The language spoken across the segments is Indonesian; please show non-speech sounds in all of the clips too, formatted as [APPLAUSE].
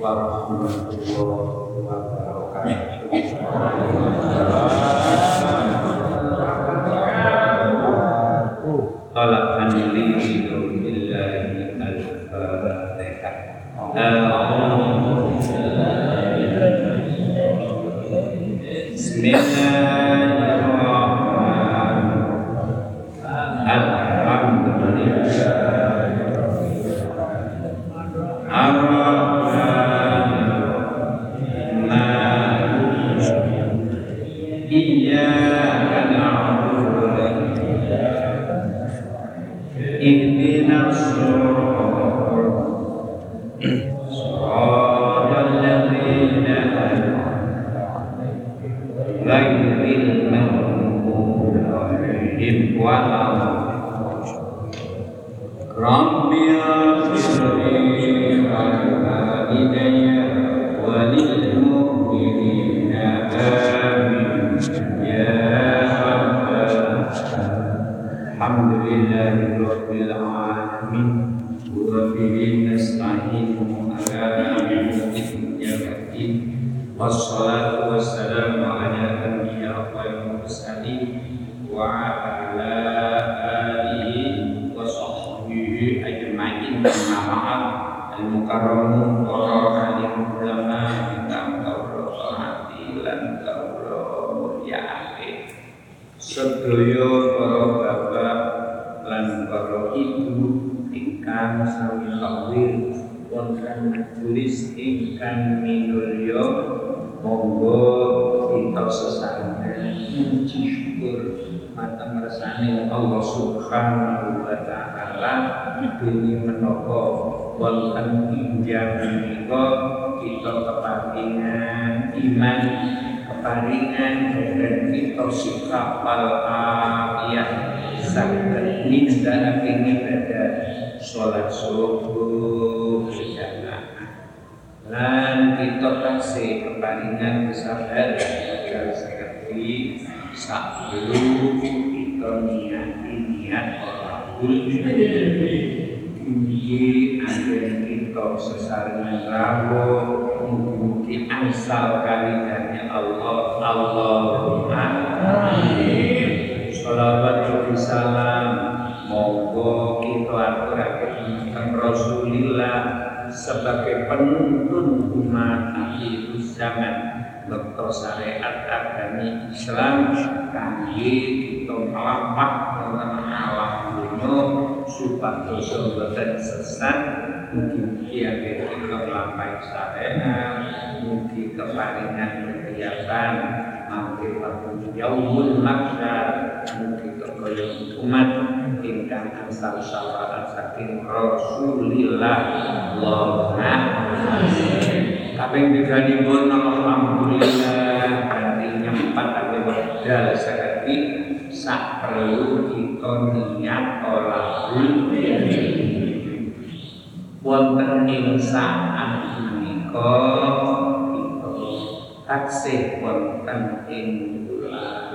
warahmatullahi wabarakatuh. jamaah al-mukarramun para yang ulama hati, kawula hormati lan kawula mulyakaken. Sedaya para bapak lan para ibu ingkang sami kawil wonten majelis ingkang minulya mateng resane Allah Subhanahu wa taala. Dene menapa injang menika kita keparingan iman keparingan dan kita sikap al-afiyah saged nindakake ibadah salat subuh berjamaah. Lan kita taksih keparingan kesabaran seperti sebelum kita niati niat orang Mugi agar kita sesarengan rawuh mugi asal kalingannya Allah Allahumma amin Salawat wa salam Monggo kita aturaken tentang Rasulillah sebagai penuntun umat akhir zaman Dokter syariat agami Islam kangge kita melapak tentang alam dunia supados boten sesat mugi-mugi akhir kita melampaui syariat mugi keparingan kegiatan mampir waktu yaumul maksyar mugi kekaya umat ingkang asal syafaat saking Rasulillah. Allahumma amin kaping tiganipun alhamdulillah hari nyempat tapi wedal sekali sak perlu kita niat olahul wonten ing saat menika kita taksih wonten ing bulan.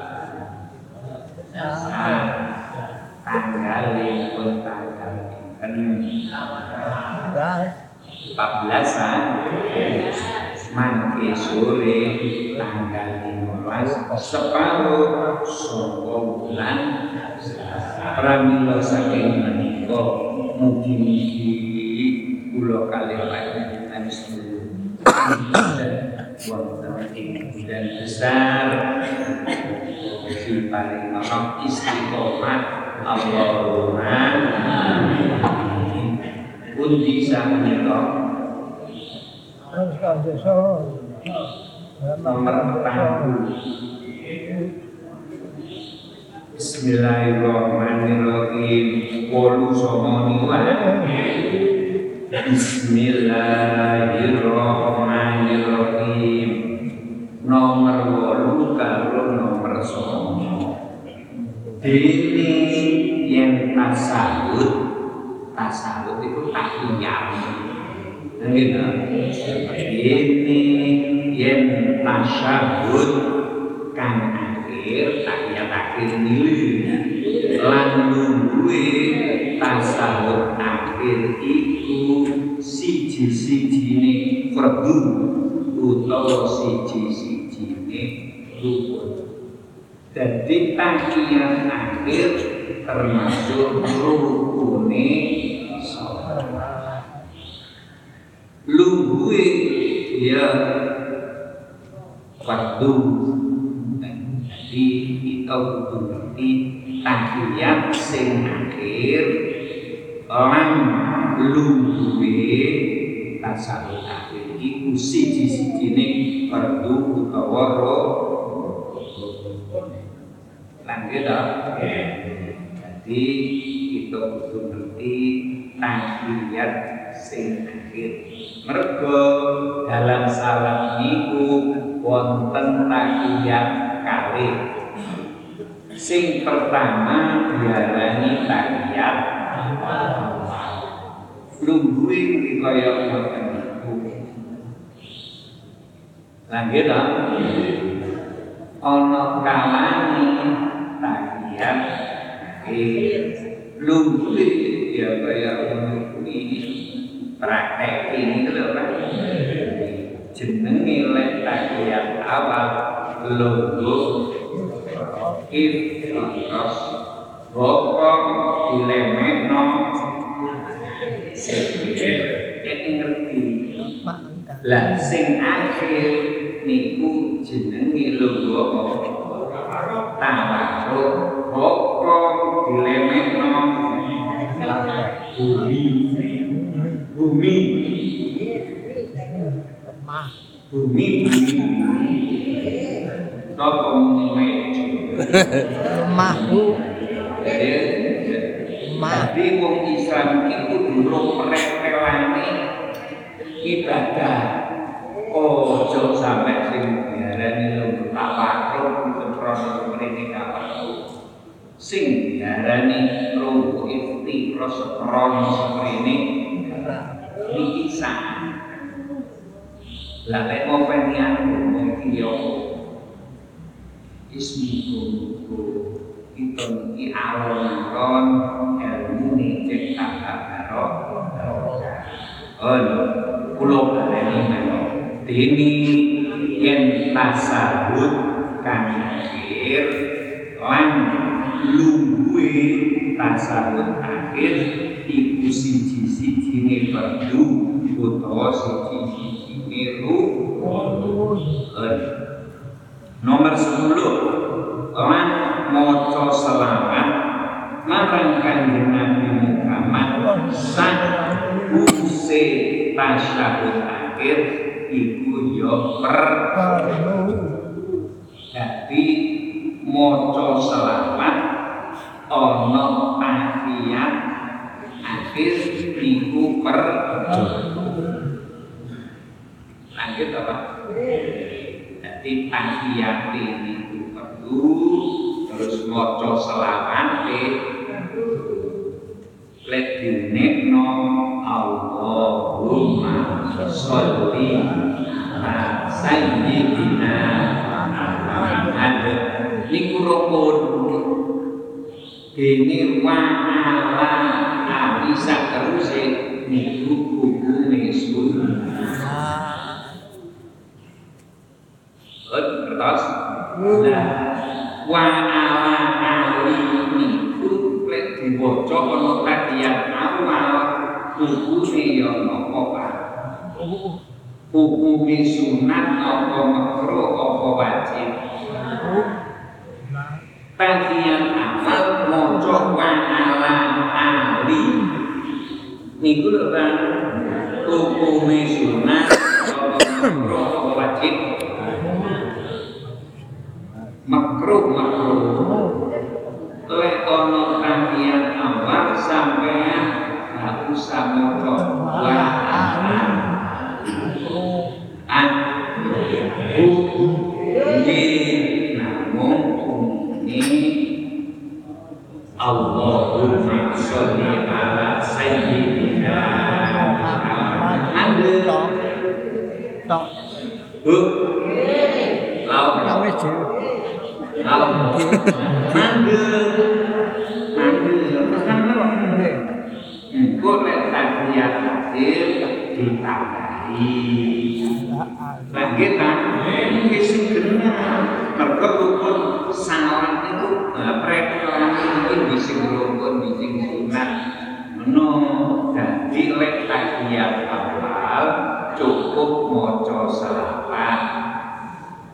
Tanggal pun tanggal. pinten 14an mangke sore tanggal 15 separuh saka bulan pramila saking menika mugi-mugi kula kalih panjenengan wonten ing bulan besar. Si paling istiqomah Allahumma amin pundi samenika nomor 40 Bismillahirrahmanirrahim. Wolu songo Bismillahirrahmanirrahim. Nomor wolu karo nomor songo. Dini yang tasawut Tasawut itu tahiyat Gitu Ini yang tasyahud Kang akhir tahiyat akhir nilainya lan nungguwe tasawuf akhir iku siji-sijine perdu utawa siji-sijine rukun. Jadi takian akhir termasuk rukune Luhue ya waktu kita kudu ngerti tahiyat sing akhir lan luhue tasawuf akhir. Iku siji-sijine fardu utawa Lanjut Jadi kita kudu ngerti tahiyat sing akhir. Mergo dalam salat niku wonten tahiyat kali. Sing pertama diarani tahiyat lungguhe kaya ngoten niku. Lanjut ana kalane akhir ya kaya ngono kuwi praktek ini lho Pak jenenge lek tahiyat awal lungguh ifros rokok dilemekno. Jadi ngerti. Lah sing akhir niku jenenge lungguh tawaruk rokok bumi bumi bumi bumi Napa muni Lemah bu, Jadi wong Islam iki kudu rek-relane ibadah. Ojo sampe sing diarani lho tawaruk krono mrene kapan. Sing diarani mrene iki sak. Lah lek openian iki yo ismiku itu iki alon-alon ilmu nih cek karo Oh, pulau baleni meno. Dini yen tasawuf kan akhir lan lungguhe tasawuf akhir iku siji-sijine fardu utawa siji-sijine rukun. Nomor 10 lan maca selawat marang Kanjeng Nabi Muhammad sak use tasyahud akhir iku ya per Jadi maca selawat ana tahiyat akhir niku per Lanjut apa? Jadi tahiyat niku perlu terus maca selawat Lek dinekno Allahumma sholli ala sayyidina Muhammad niku rukun dene wa ala ali sateruse niku hukume sunnah kertas nah wa ala ali niku lek diwaca ana tahiyat awal hukume ya napa Pak hukume sunat apa makruh apa wajib Tahiyat niku lho Pak hukume sunat iki bisa rukun bisa sunat. Meno dadi lek tahiyat awal cukup maca selawat.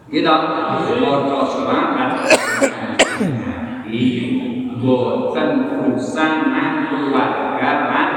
Gitu, maca selawat. Boten usangan keluarga lan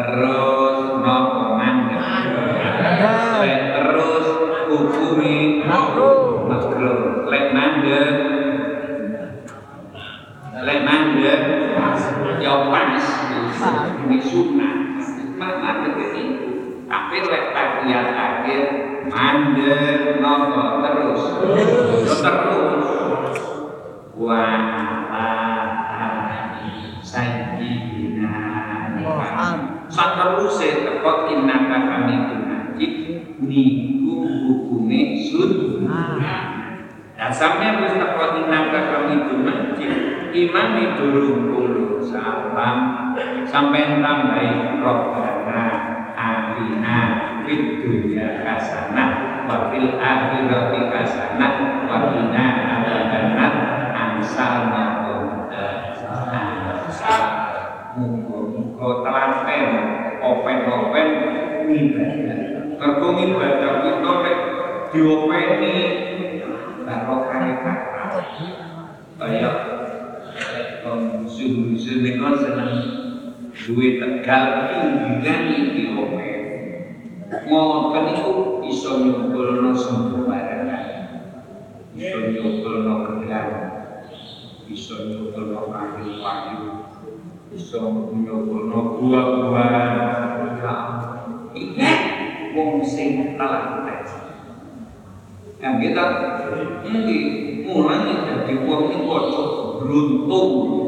terus nopo imam durung kulo salam sampai tambahi robbana atina fid dunya hasanah wa fil akhirati hasanah wa qina adzabannar. Amsalna Muga-muga telaten open-open ibadah. Mergo ibadah kita lek diopeni barokah kata. Kaya wong suhu-suhu niku seneng duwe tegal pinggiran iki open. Ngoten iku iso nyumpulno sembarangan. Iso nyumpulno kegiatan. Iso nyumpulno kayu-kayu. iso nyuwun buah-buahan iki wong sing talantes yang kita ini mulai dari wong ini kocok beruntung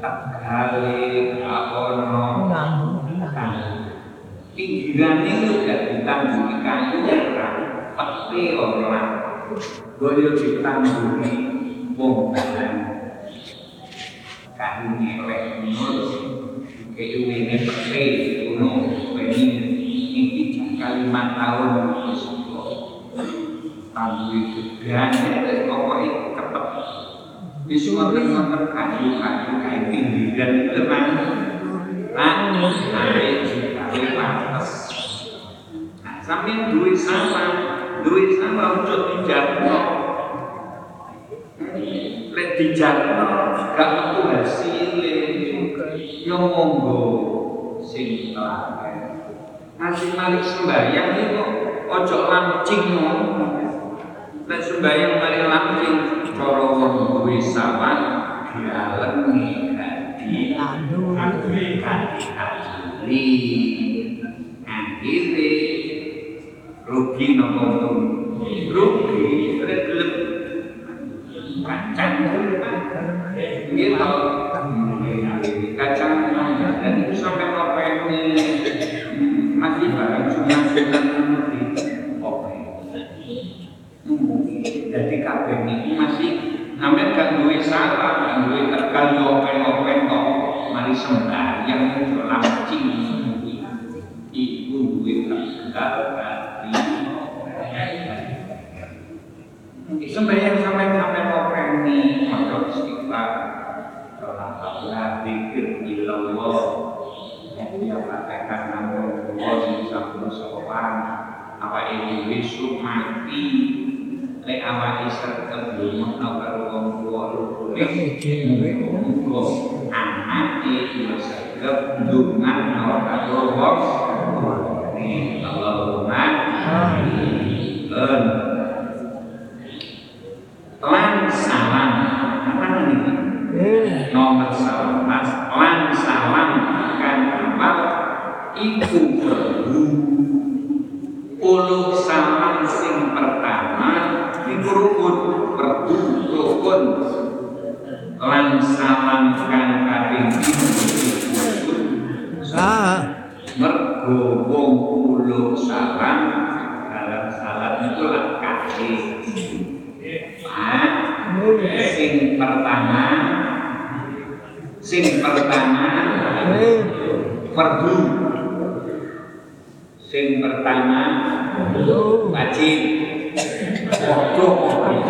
kali apono pinggiran itu gak ditanggungi kayu orang peti orang boleh ditanggungi wong kayu ngelek ngono kayak ini kuno ini ini lima tahun tandu itu gane pokoknya ketep wis ngoten-ngoten kayu kayu kayu pinggiran itu kan nah naik gawe pantes. Nah sampe duwe sama duwe sama ojo dijarno lek dijarno gak metu hasile yo monggo sing telaten nasi malik sembahyang itu ojo lancing lek sembahyang mari lancing cara wong duwe dialemi gadi gadi gadi akhirnya rugi nopo? Rugi gelem. Kacang gitu kacang dan itu sampai ngopeni masih barang sunat sunat di openi jadi kabeh ini masih Sampai salah, gak duwe tegal yo open-open kok mari sembahyang yo lancing iku duwe tegal gati sembahyang sampai sampai openi maca istighfar. Sholat Allah, zikir ilallah Ya fatihah namun Allah bisa bersopan Apa ini besok mati Lek awak isar kebelum karo wong tua rukune Muga anak iki saged ndongan karo wong tuane Allahumma amin Lan salam apa ini? nomor salam mas lan salam kan amal iku perlu ulu salam sing Sing pertama Eh. fardu. Sing pertama Lu. wajib. Podo podo. Dok. Wajib lewat sing tegas ngono. Lek ngaji iki ojo turu kula nggih mboten turu lho, Pak. Melek. Lah kula cetok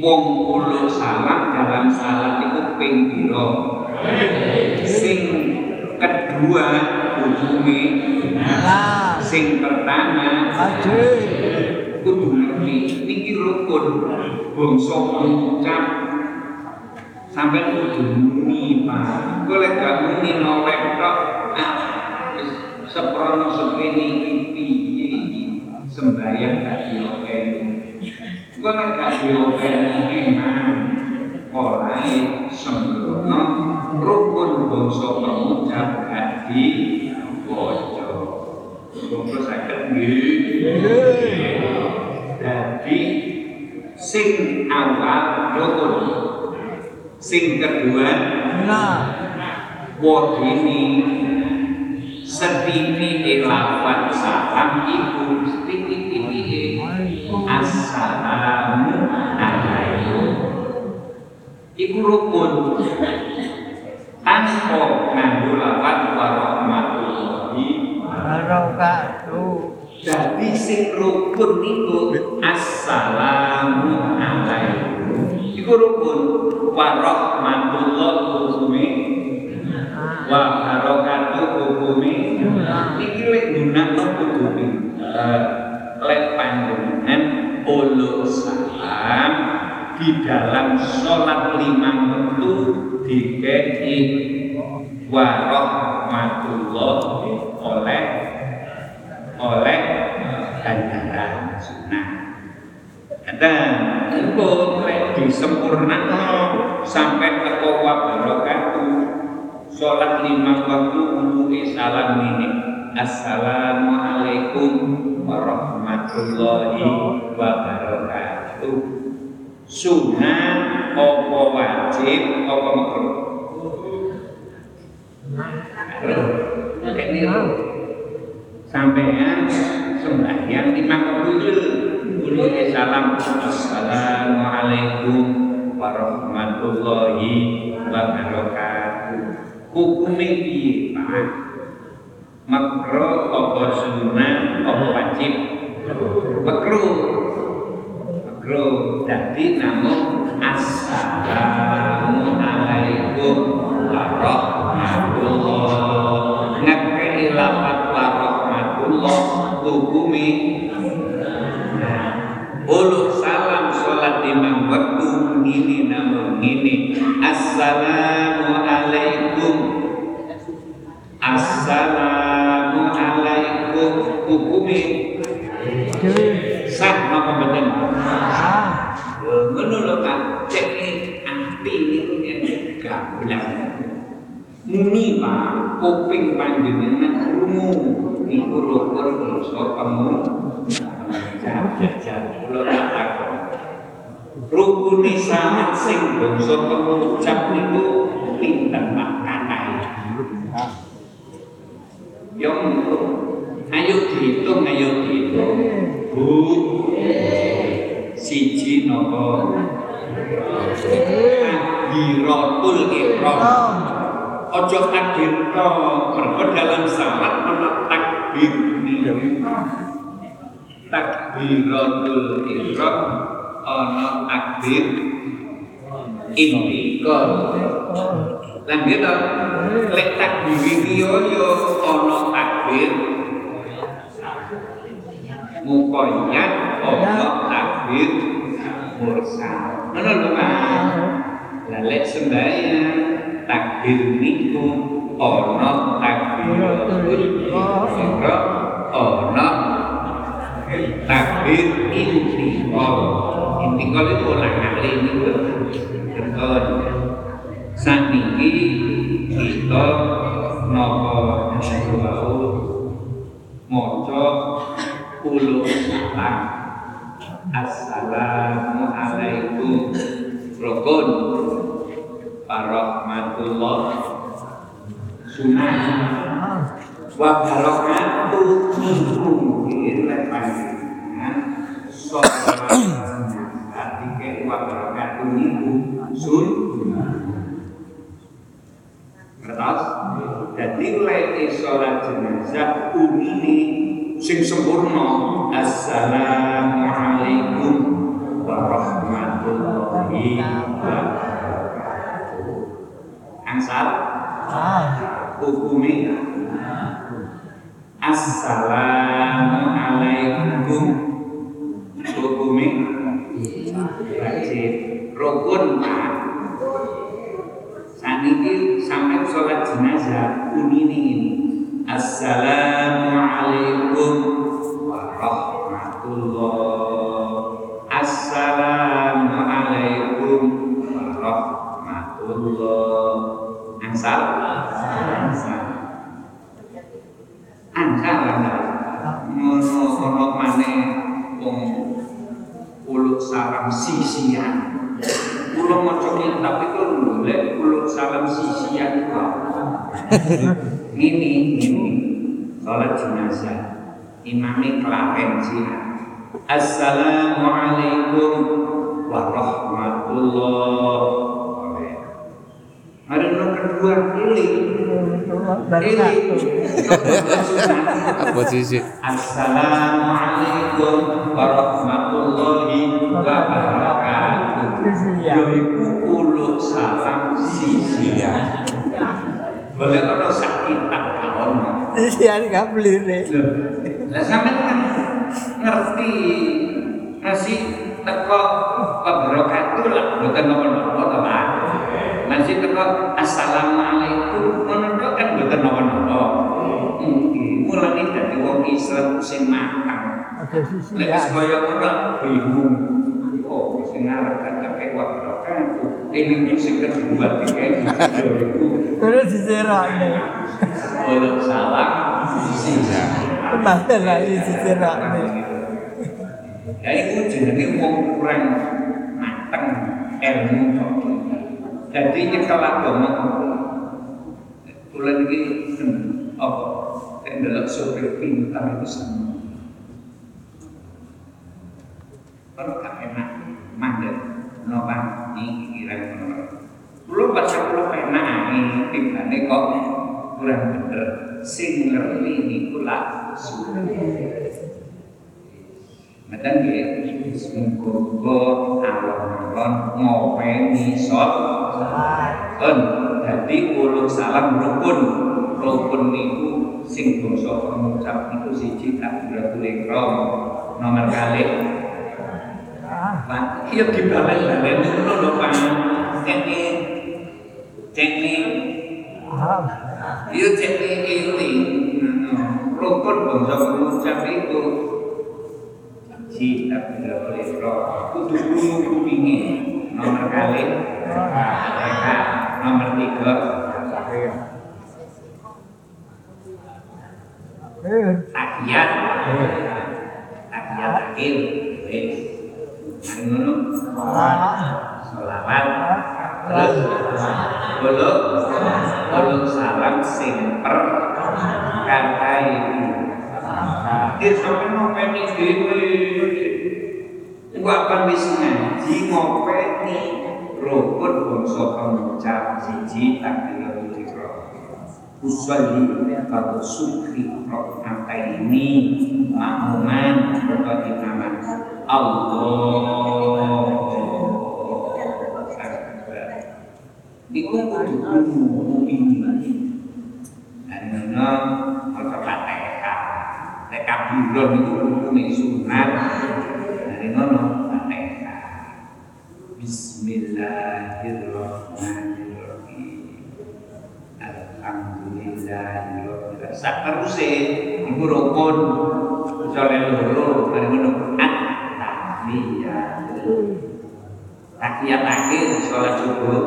wong kulo salam dalam salat iku ping pira? Sing kedua Lah. sing pertama kudu ngerti niki rukun bangsa pengucap sampai kudu muni pak. Gue lek gak muni nolek tok. Ah seprono sepeni iki? Piye sembahyang gak diopeni gue lek gak diopeni emang ora sembrono rukun bangsa pengucap gak diwoco Bangsa sakit Jadi sing awal rukun. Sing kedua wadini setiti lafaz salam setiti assalamu alaikum. Iku rukun. Tanpa nganggo lafaz warahmatullahi Barokatuh. Jadi sing rukun niku assalamu alaikum. Iku rukun wa rahmatullah hukume wa barakatuh hukume. Iki lek gunakno kudu di dalam sholat lima waktu dikei wa rahmatullah oleh oleh ganjaran sunnah. Dan itu disempurnakan sampai ke wa barakatuh sholat lima waktu untuk salam ini Assalamualaikum warahmatullahi Sunnah apa wajib apa makruh? Makruh. Ini loh sampean sembahyang lima waktu dulu. Salam assalamualaikum warahmatullahi wabarakatuh. Hukumnya piye pak? Makro apa sunnah apa wajib makro jadi namun assalamualaikum warahmatullahi ngekei lapat warahmatullah hukumi. Uluh salam sholat imam waktu ini namun ini Assalamualaikum Assalamualaikum hukumi sah apa betul Ah. ngono lho Pak cek ati niku gablak muni Pak. Kuping panjenengan krungu niku rukun dosa kamu jajan kula tak takon. Rukune salat sing bangsa pengucap niku pinten Pak? Yo ayo dihitung ayo dihitung. Bu siji nopo takbiratul ihram ojo takbir to mergo dalam salat ana takbir niku takbiratul ihram ana takbir intikal lan gitu lek takbir iki yo yo ana takbir mukoyat ana takbir mursal ngono lho Pak. Lah lek sembahyang takbir niku ana takbiratul ihram ana takbir intiqal intiqal itu olah kali ini kenton saniki kita napa nasyuwau maca puluh salam. As-salam. Sunnah. Wa barakatuh uluk salam sisian. Kulo maca kitab itu golek uluk salam sisian? Ini ini salat jenazah. Imami kelapen sih. Assalamualaikum warahmatullahi Kedua pilih pilih Apa sih? Assalamualaikum warahmatullahi wabarakatuh. Yaiku uluk salam sisian. Boleh ono sakit tak ono. Iya, nggak beli deh. Lah sampean kan ngerti nasi teko wabarakatuh lah bukan nopo-nopo to Nasi teko assalamualaikum tok kan bukan nopo-nopo. Mungkin mulane dadi wong Islam sing matang. Ada sisi Lek ya. wis kaya ngono bingung. Oh, sing kan kakek wabarakatuh. Ini sing kedua itu. Terus diserak nih. Untuk salam sisa. Ke mana lagi diserak nih. Ya itu jenenge wong kurang mateng ilmu kok. Jadi nyekel agama kula niki hmm, apa nek ndelok sopir pintar itu sama. Kalau gak enak mandek nopang iki kira ngono. Kula baca kula penak iki timbane kok kurang bener. Sing ngerti niku sunnah. Meten nggih, muga-muga alon-alon ngopeni sot. Kon dadi uluk salam rukun. Rukun niku sing bangsa pengucap niku siji takbiratul ihram. Nomor kali Pak, iya dibalen-balen ngono lho Pak. Cekne cekne iya cekne ini. Rukun bangsa pengucap itu si tapi tidak boleh. Roh kudu krungu kupinge nomor kali. Mereka nomor tiga. Takiyat takiyat akhir. Wis ngono. Selawat. Terus uluk uluk salam sing per kata itu dia sampai ngopeni dhewe. Iku akan wis ngaji ngopeni rukun bangsa pengucap siji takbiratul ihram usolli kalau sukri rokata ini makmuman atau imaman Allah Akbar. Iku kudu ini Dan ngono maca Fatihah Nek kabulon itu hukumnya sunat. Dari ngono Fatihah Bismillahirrahmanirrahim. Alhamdulillahirrahmanirrahim. Sak terusé Iku rukun. Soalnya loro Dari ngono. At-tahiyat Tahiyat akhir Sholat subuh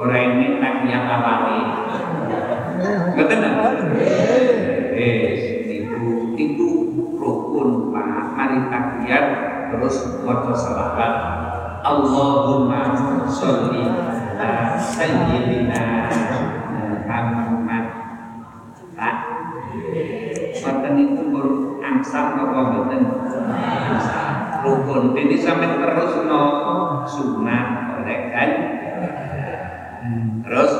Orang ini tahiyat awali Ngerti nggak? Wis, Mari takbir terus maca selawat Allahumma sholli ala sayyidina Muhammad. Tak? Mboten itu pun angsal napa mboten rukun. Ini sampai terus no sunat oleh kan? Terus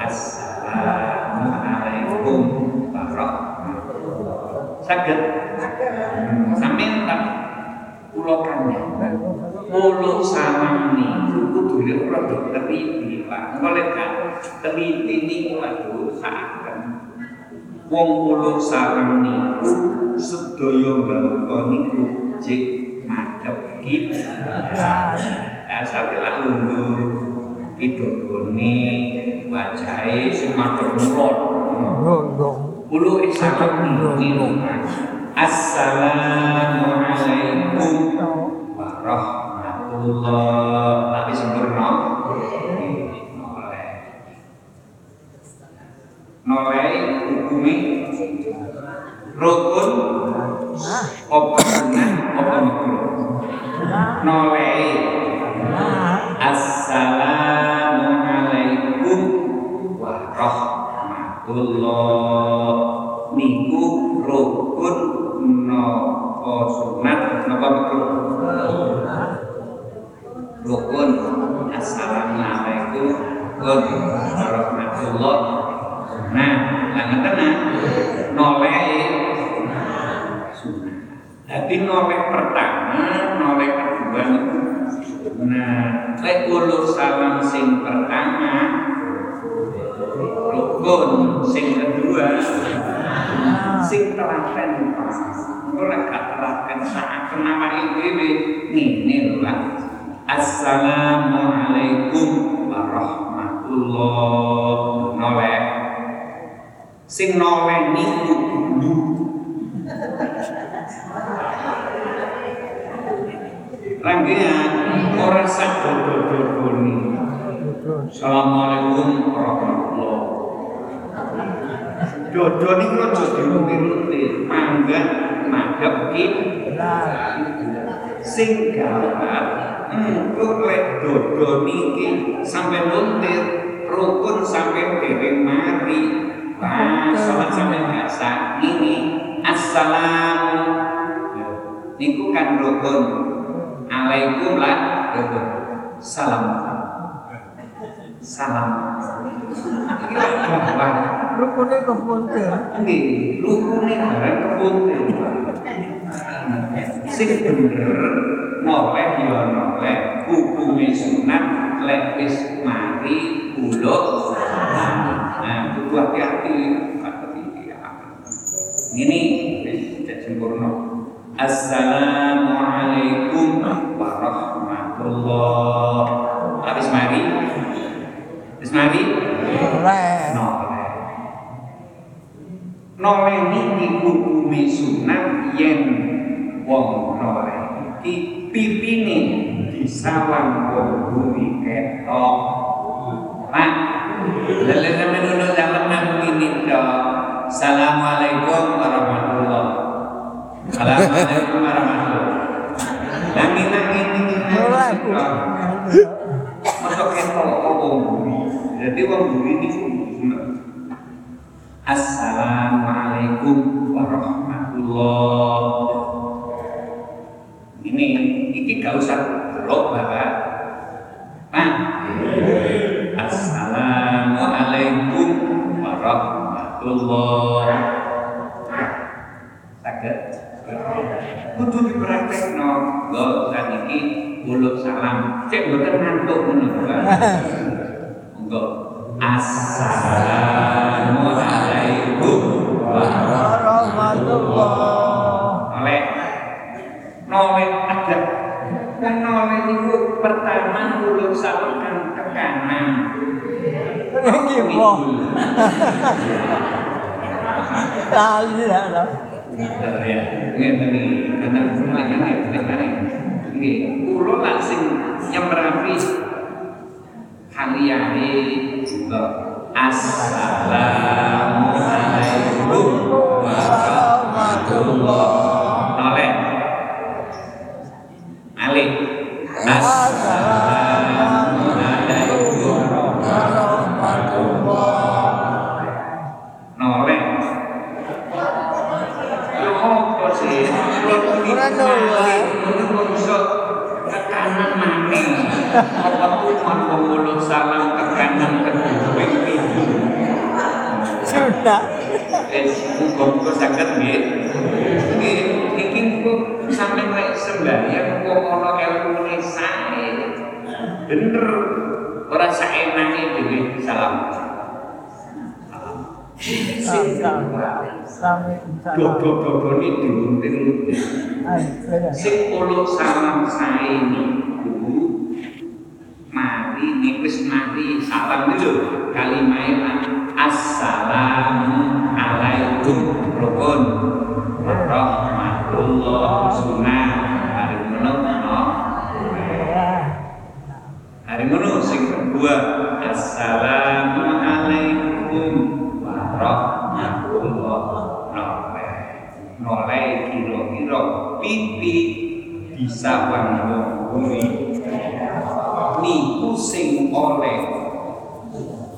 assalamualaikum warahmatullahi sakit? sampai tak pulokannya Mulu salam nih, kudu dulu rada teliti, Pak. Oleh kan teliti niku waduh saken. Wong mulu salam niku sedaya mbangka niku jek madhep kita. Ya sampe lak lungguh pidodone wajahe sing madhep. Gonggong. Ulu isakat niku. Assalamualaikum warahmatullah tapi sempurna noleh noleh hukumi rukun. Apa Assalamualaikum warahmatullahi noleh sing noleh niku guru Rangkaian orang sak dodo-dodo ni. Assalamualaikum warahmatullahi Dodo ni aja dirutin-rutin, mangga madhep kita. Sing gawat engko lek dodo niki sampai luntir rukun sampai dereng mari. Wah, salat sampai biasa ini. Assalam. Niku kan rukun. Alaikum lah rukun. Salam. Salam. Lek gawat. Rukunnya kepuntir. Nggih, rukune barang kepuntir. Sing bener noleh ya hukume sunat lek wis mari uluk. Nah, kudu hati-hati. Ini tidak sempurna. Assalamualaikum warahmatullahi Habis mari? Habis mari? Oleh. Noleh. Noleh niki hukumi sunat yen wong noleh. Iki pipine wong bumi ketok. Pak, lele sampe dulu dalam nang ini dok. Assalamualaikum warahmatullahi Assalamualaikum warahmatullahi Nangi nangi ini. Masuk ketok wong bumi. Jadi wong bumi ini. Assalamualaikum warahmatullahi Ini, ini gak usah blok bapak. Nah Assalamualaikum warahmatullahi Sakit. Kudu dipraktekno Lo saniki Mulut salam. Cek boten ngantuk ngono Pak. Assalamualaikum Warahmatullah. oleh noleh ada kan noleh itu salurkan ke kanan Ini boh. Lali lah lah. ya ngene iki karena ngene ngene nggih kula lak sing nyemrapi haliyane Assalamualaikum warahmatullahi Dodo-dodone diunting-unting. Sing kula salam sae niku mari nek wis mari salam lho kalimahe Assalamu alaikum. Rukun bisa wangguri niku sing oleh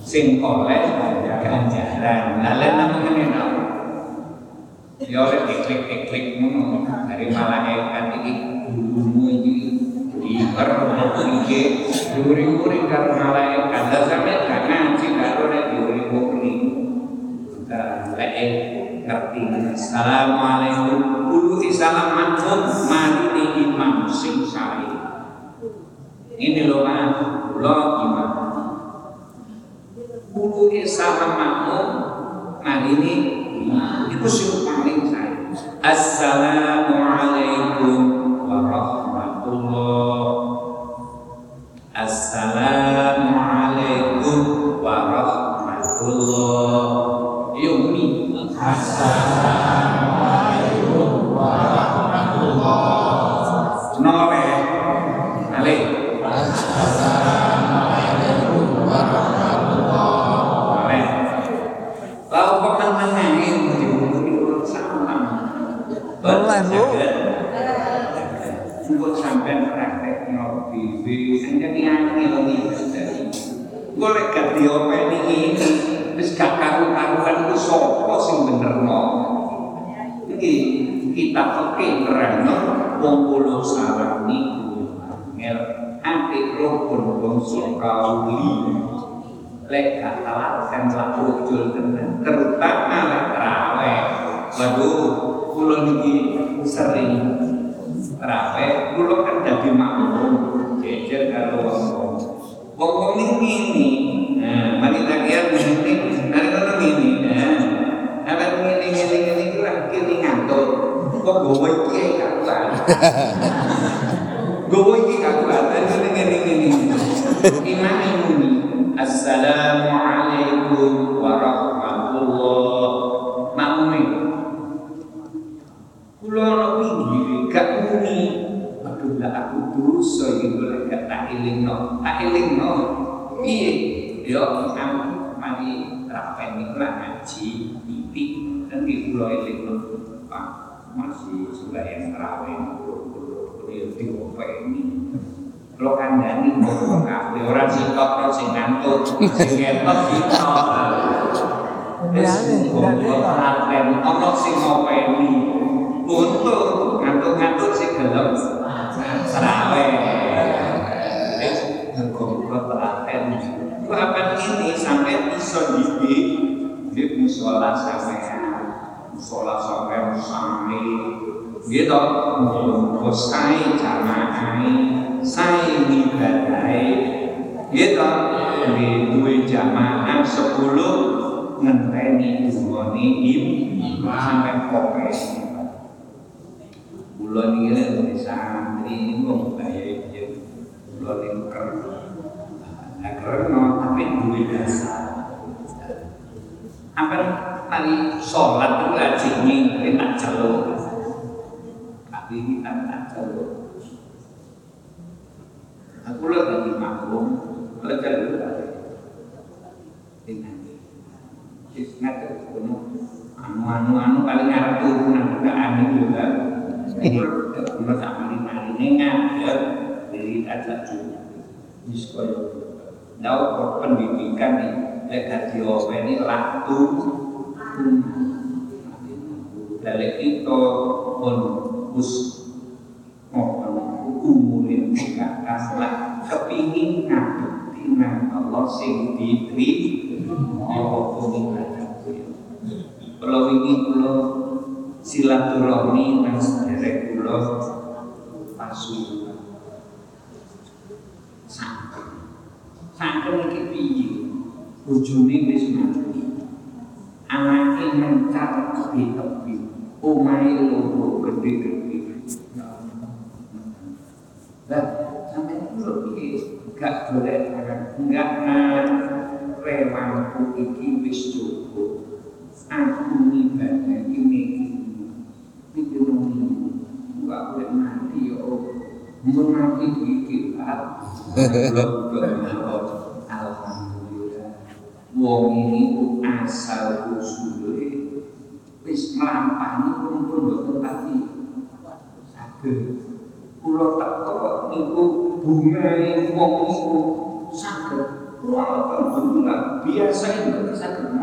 sing oleh ganjaran. Lalu namanya apa ya oleh diklik diklik ngono. Dari malaikat ini bulumu ini diper iki duri-duri karo malaikat. Dan sampe gak ngaji karo nek diuri-uri lek ngerti. Assalamualaikum Dulu salam manhum mari ni imam sing sari ini loh mas lo gimana? Dulu salam makmum mari ini itu sing paling saya. Assalamualaikum gak telaten lah ujul tenan Terutama rawe Waduh Kulo niki sering Rawe Kulo kan jadi makmum Jejer karo wong Wong ini ini, nah, mari tagihan ini, mari kono ini, nah, apa ini ini ini ini lah kini ngantuk, kok gue iki kakuan, [LAUGHS] kula elingno Pak masih sembahyang tarawih kulo diopeni lo kandani kok kabeh ora sitok sing ngantuk sing ketok sitok Wis kok rapen ana sing ngopeni ngantuk-ngantuk sing gelem. Kapan ini sampai bisa dibi di musola sampai musola sampai sampai gitu. Muka sai jamaah sai ibadai gitu. Di dua jamaah sepuluh ngenteni dungoni im sampai kopi. Bulan ini dari santri ini mau bayar dia bulan ini keren. Nah keren tapi duit dasar. Apa tadi sholat itu aja ini tak celuk. Tapi kita tak celuk. Aku lagi maklum, kalau celuk ini. Wis ngatur kono anu-anu anu paling ngarep turunan anu juga. Kalau sama di marine ngajar diri aja juga. Wis koyo Nau pendidikan nih, lek dadi ini Dari itu pun us mohon umurin kata lah. Kepi kepingin ngabekti nang Allah sing ditri apa ibadah kula wingi kula silaturahmi nang sederek kula pasuruan sangkem sangkem iki piye? Bojone wis mati. Anake mencar tepi-tepi omahe loro gede-gede lah sampai dulu iki gak boleh enggak rewangku iki wis cukup aku ibadah ini iki nungi enggak boleh mati yo mun mati iki lah alhamdulillah. Wong ini asal usule wis melampani pun pun boten pati. Saged. Kula teko niku bungae wong niku saged. Kula alhamdulillah biasa itu saged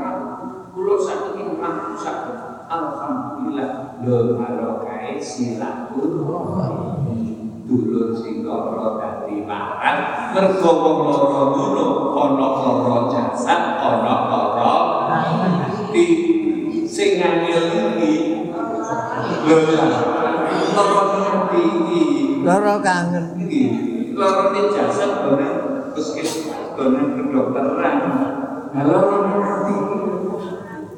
kula saged mampu saged. Alhamdulillah. Lho barokah silaturahmi. Dulur sing lara dadi parang mergo wong loro ngono ana lara jasad ana sing angel iki lho lara ati iki. Loro kangen. iki. Lara jasad ora puskesmas kono kedokteran lara ati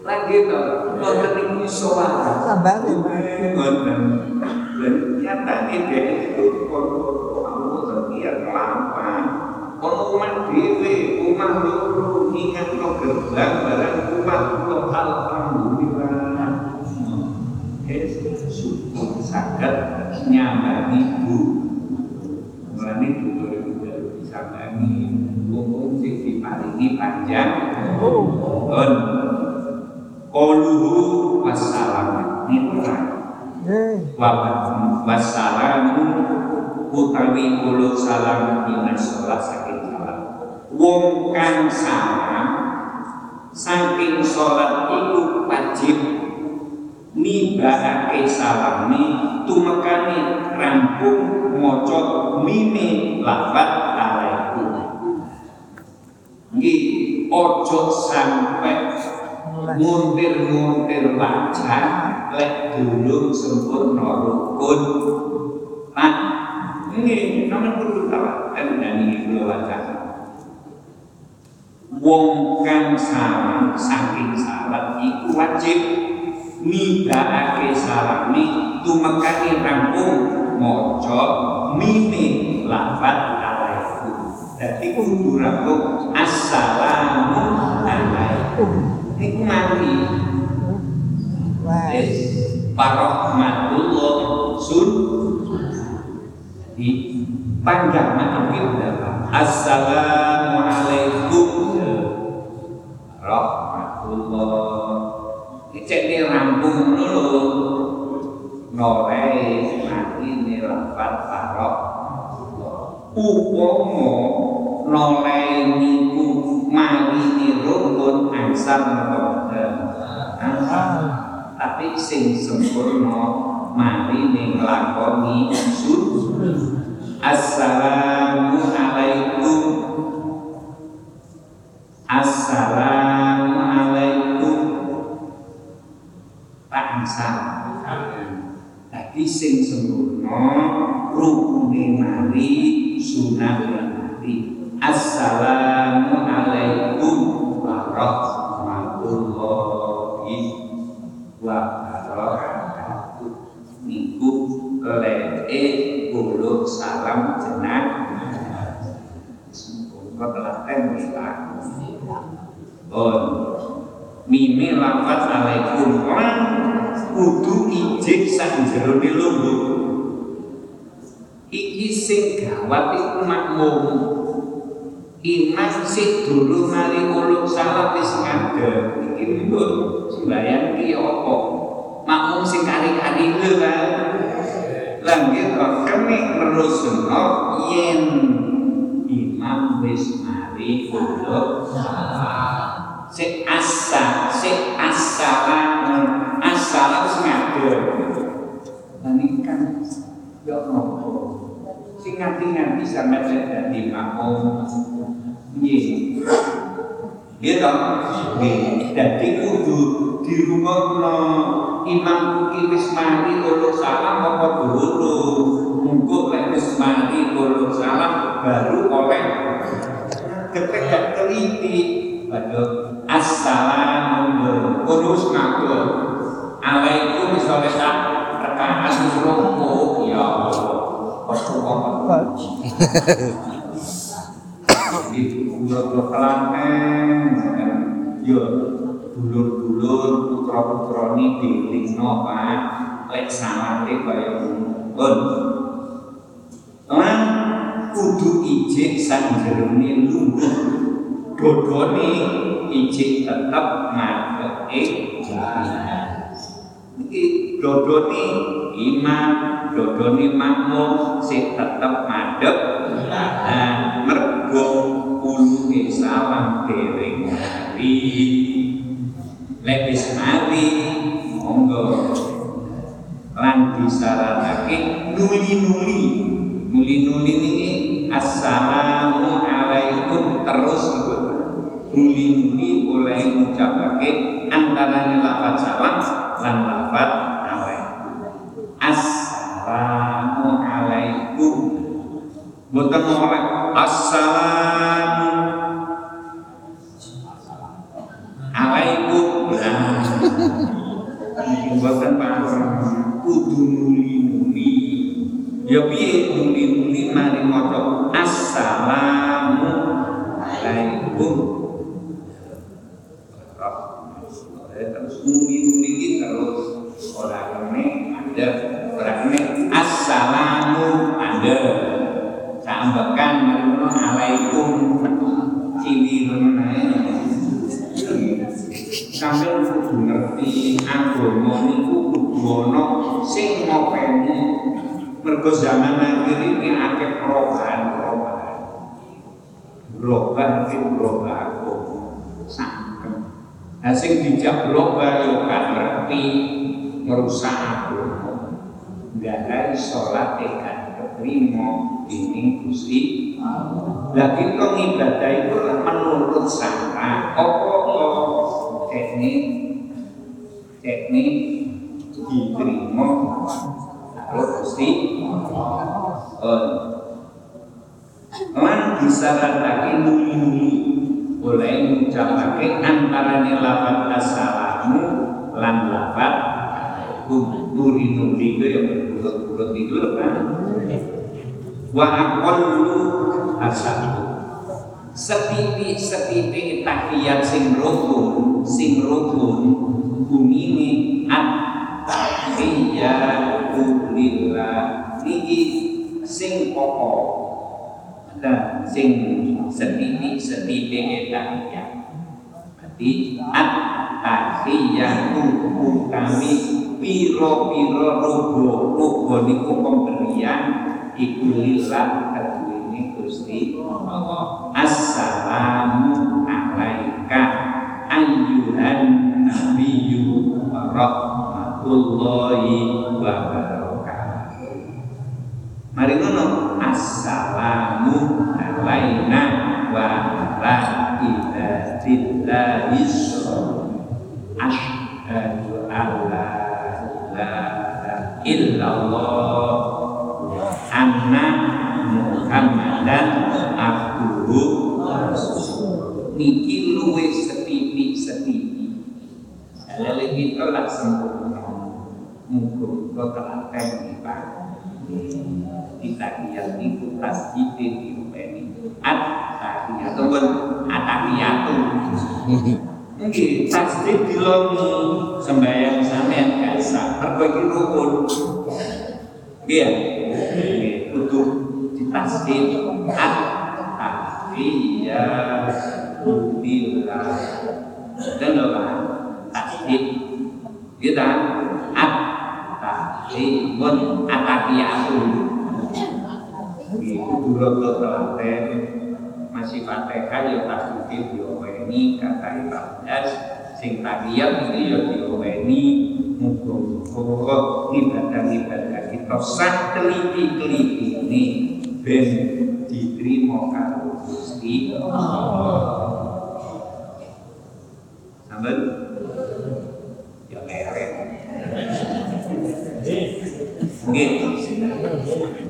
lagi to lara ning iso wae. Tambah Ngoten. Dan nyata ide itu kalau kamu sekian lama Umat dewe, umat loro ingat no gerbang barang alhamdulillah. Syukur sakit nyamani bu. Mulane sing diparingi panjang. Wassalamu utawi ulo salam salam wong kang salam saking sholat iku wajib nibakake salami tumekane rampung maca mime lafat alaikum. Nggih ojo sampai muntir-muntir wajah lek dulu sempurna rukun. Nah ini namun perlu tahu dan ini kula wajah wong kang salam saking salat iku wajib nidakake salami tumekane rampung maca mime lafat alaikum dadi kudu rampung assalamu alaikum iku mati Wah. Yes. Warahmatullah sun di panjang nanti berapa? Assalamualaikum Rahmatullah Ini cek ini rampung dulu Norei mati ini lafad farok Upomo Norei niku mali ni rukun angsal Angsal. Tapi sing sempurna mari ning nglakoni sun sing sempurna rukune mari sunah mari Assalamu alaikum warahmatullahi wa barakatuh niku leke buluk salam jenang. Semoga telaten wis on mime lafaz alaikum sing gawat iku makmum. Imam sik dulu mari uluk salam wis ngadeg. Iki lho sembayang ki apa? Makmum sing kari-kari lho kan lan gitu kami merusno yen imam wis mari uluk salam sik asa sik asalan asalan wis ngadeg. Lan iki kan yo nopo Sing nganti-nganti sampai dadi makmum. Nggih. Iya toh? Nggih. Dadi kudu dirungokno imam iki wis mari loro salam apa durung. Munggo lek wis mari loro salam baru oleh ketek teliti. Waduh, assalamu kurus ngatur. Alaikum misalnya tak rekaman rungkuk ya yo dulur-dulur putra-putra ini dilingno Pak lek salate kaya ngono Lan kudu ijik sanjerone lungguh dodone ijik tetep ngadeke iki dodone imam dodone makmum sing tetep madhep. Nah mergo uluhe salam dereng mari lek wis mari monggo. Lan disaranake nuli-nuli. Nuli-nuli niki assalamu alaikum terus nuli-nuli oleh ngucapake antarane lafaz salam lan lafaz boten oleh assalamu alaikum nah mungkin boten paham kudu nuli-nuli ya piye nuli-nuli mari maca assalamu alaikum terus nuli-nuli iki terus ora kene ada ora kene assalamu ada sambekan mari ngono alaikum cili ngono sampai kudu ngerti agama niku kudu ana sing ngopeni mergo zaman akhir ini akeh perubahan-perubahan berubah iki berubah aku sangkem nah sing dijak berubah yo kan ngerti merusak agama. Nggak sholat tekan keterima ini Gusti lah kita ibadah itu menurut sangka apa teknik. Teknik diterima. Kalau Gusti lan disaranake nuli-nuli oleh ngucapake antarane lafaz assalamu lan lafaz nuli-nuli itu yang berbulut-bulut itu kan wa aqallu asatu setitik-setitik tahiyat sing rukun sing rukun bunine at-tahiyatu lillah. Niki sing pokok dan sing setitik-setitik tahiyat berarti at-tahiyatu utawi piro-piro rugo rugo niku pemberian iku lillah kaduwene Gusti Allah. Assalamu alaika ayyuhan nabiyyu wa rahmatullahi Mari ngono Assalamu alaina wa ala ibadillahi Ashhadu an la ilaha illallah anna Muhammadan abduhu niki luwe setipi setipi lalu kita sempurna mungkin kau telah tadi pak kita lihat itu at ataupun atahiyatu Nggih, tasjid dilongi sembahyang sampean gak sah, mergo iki rukun. Iya, kudu ditasdid at tahiyatu billah. Dan lho Pak, tasdid. Kita at tahiyun atahiyatu. Itu dulu telaten masih fatihah ya tasdid dioweni kata 14 sing tahiyat itu ya dioweni muga-muga ibadah-ibadah kita sak teliti-teliti ini ben diterima karo Gusti Saben ya leren. Nggih. Nggih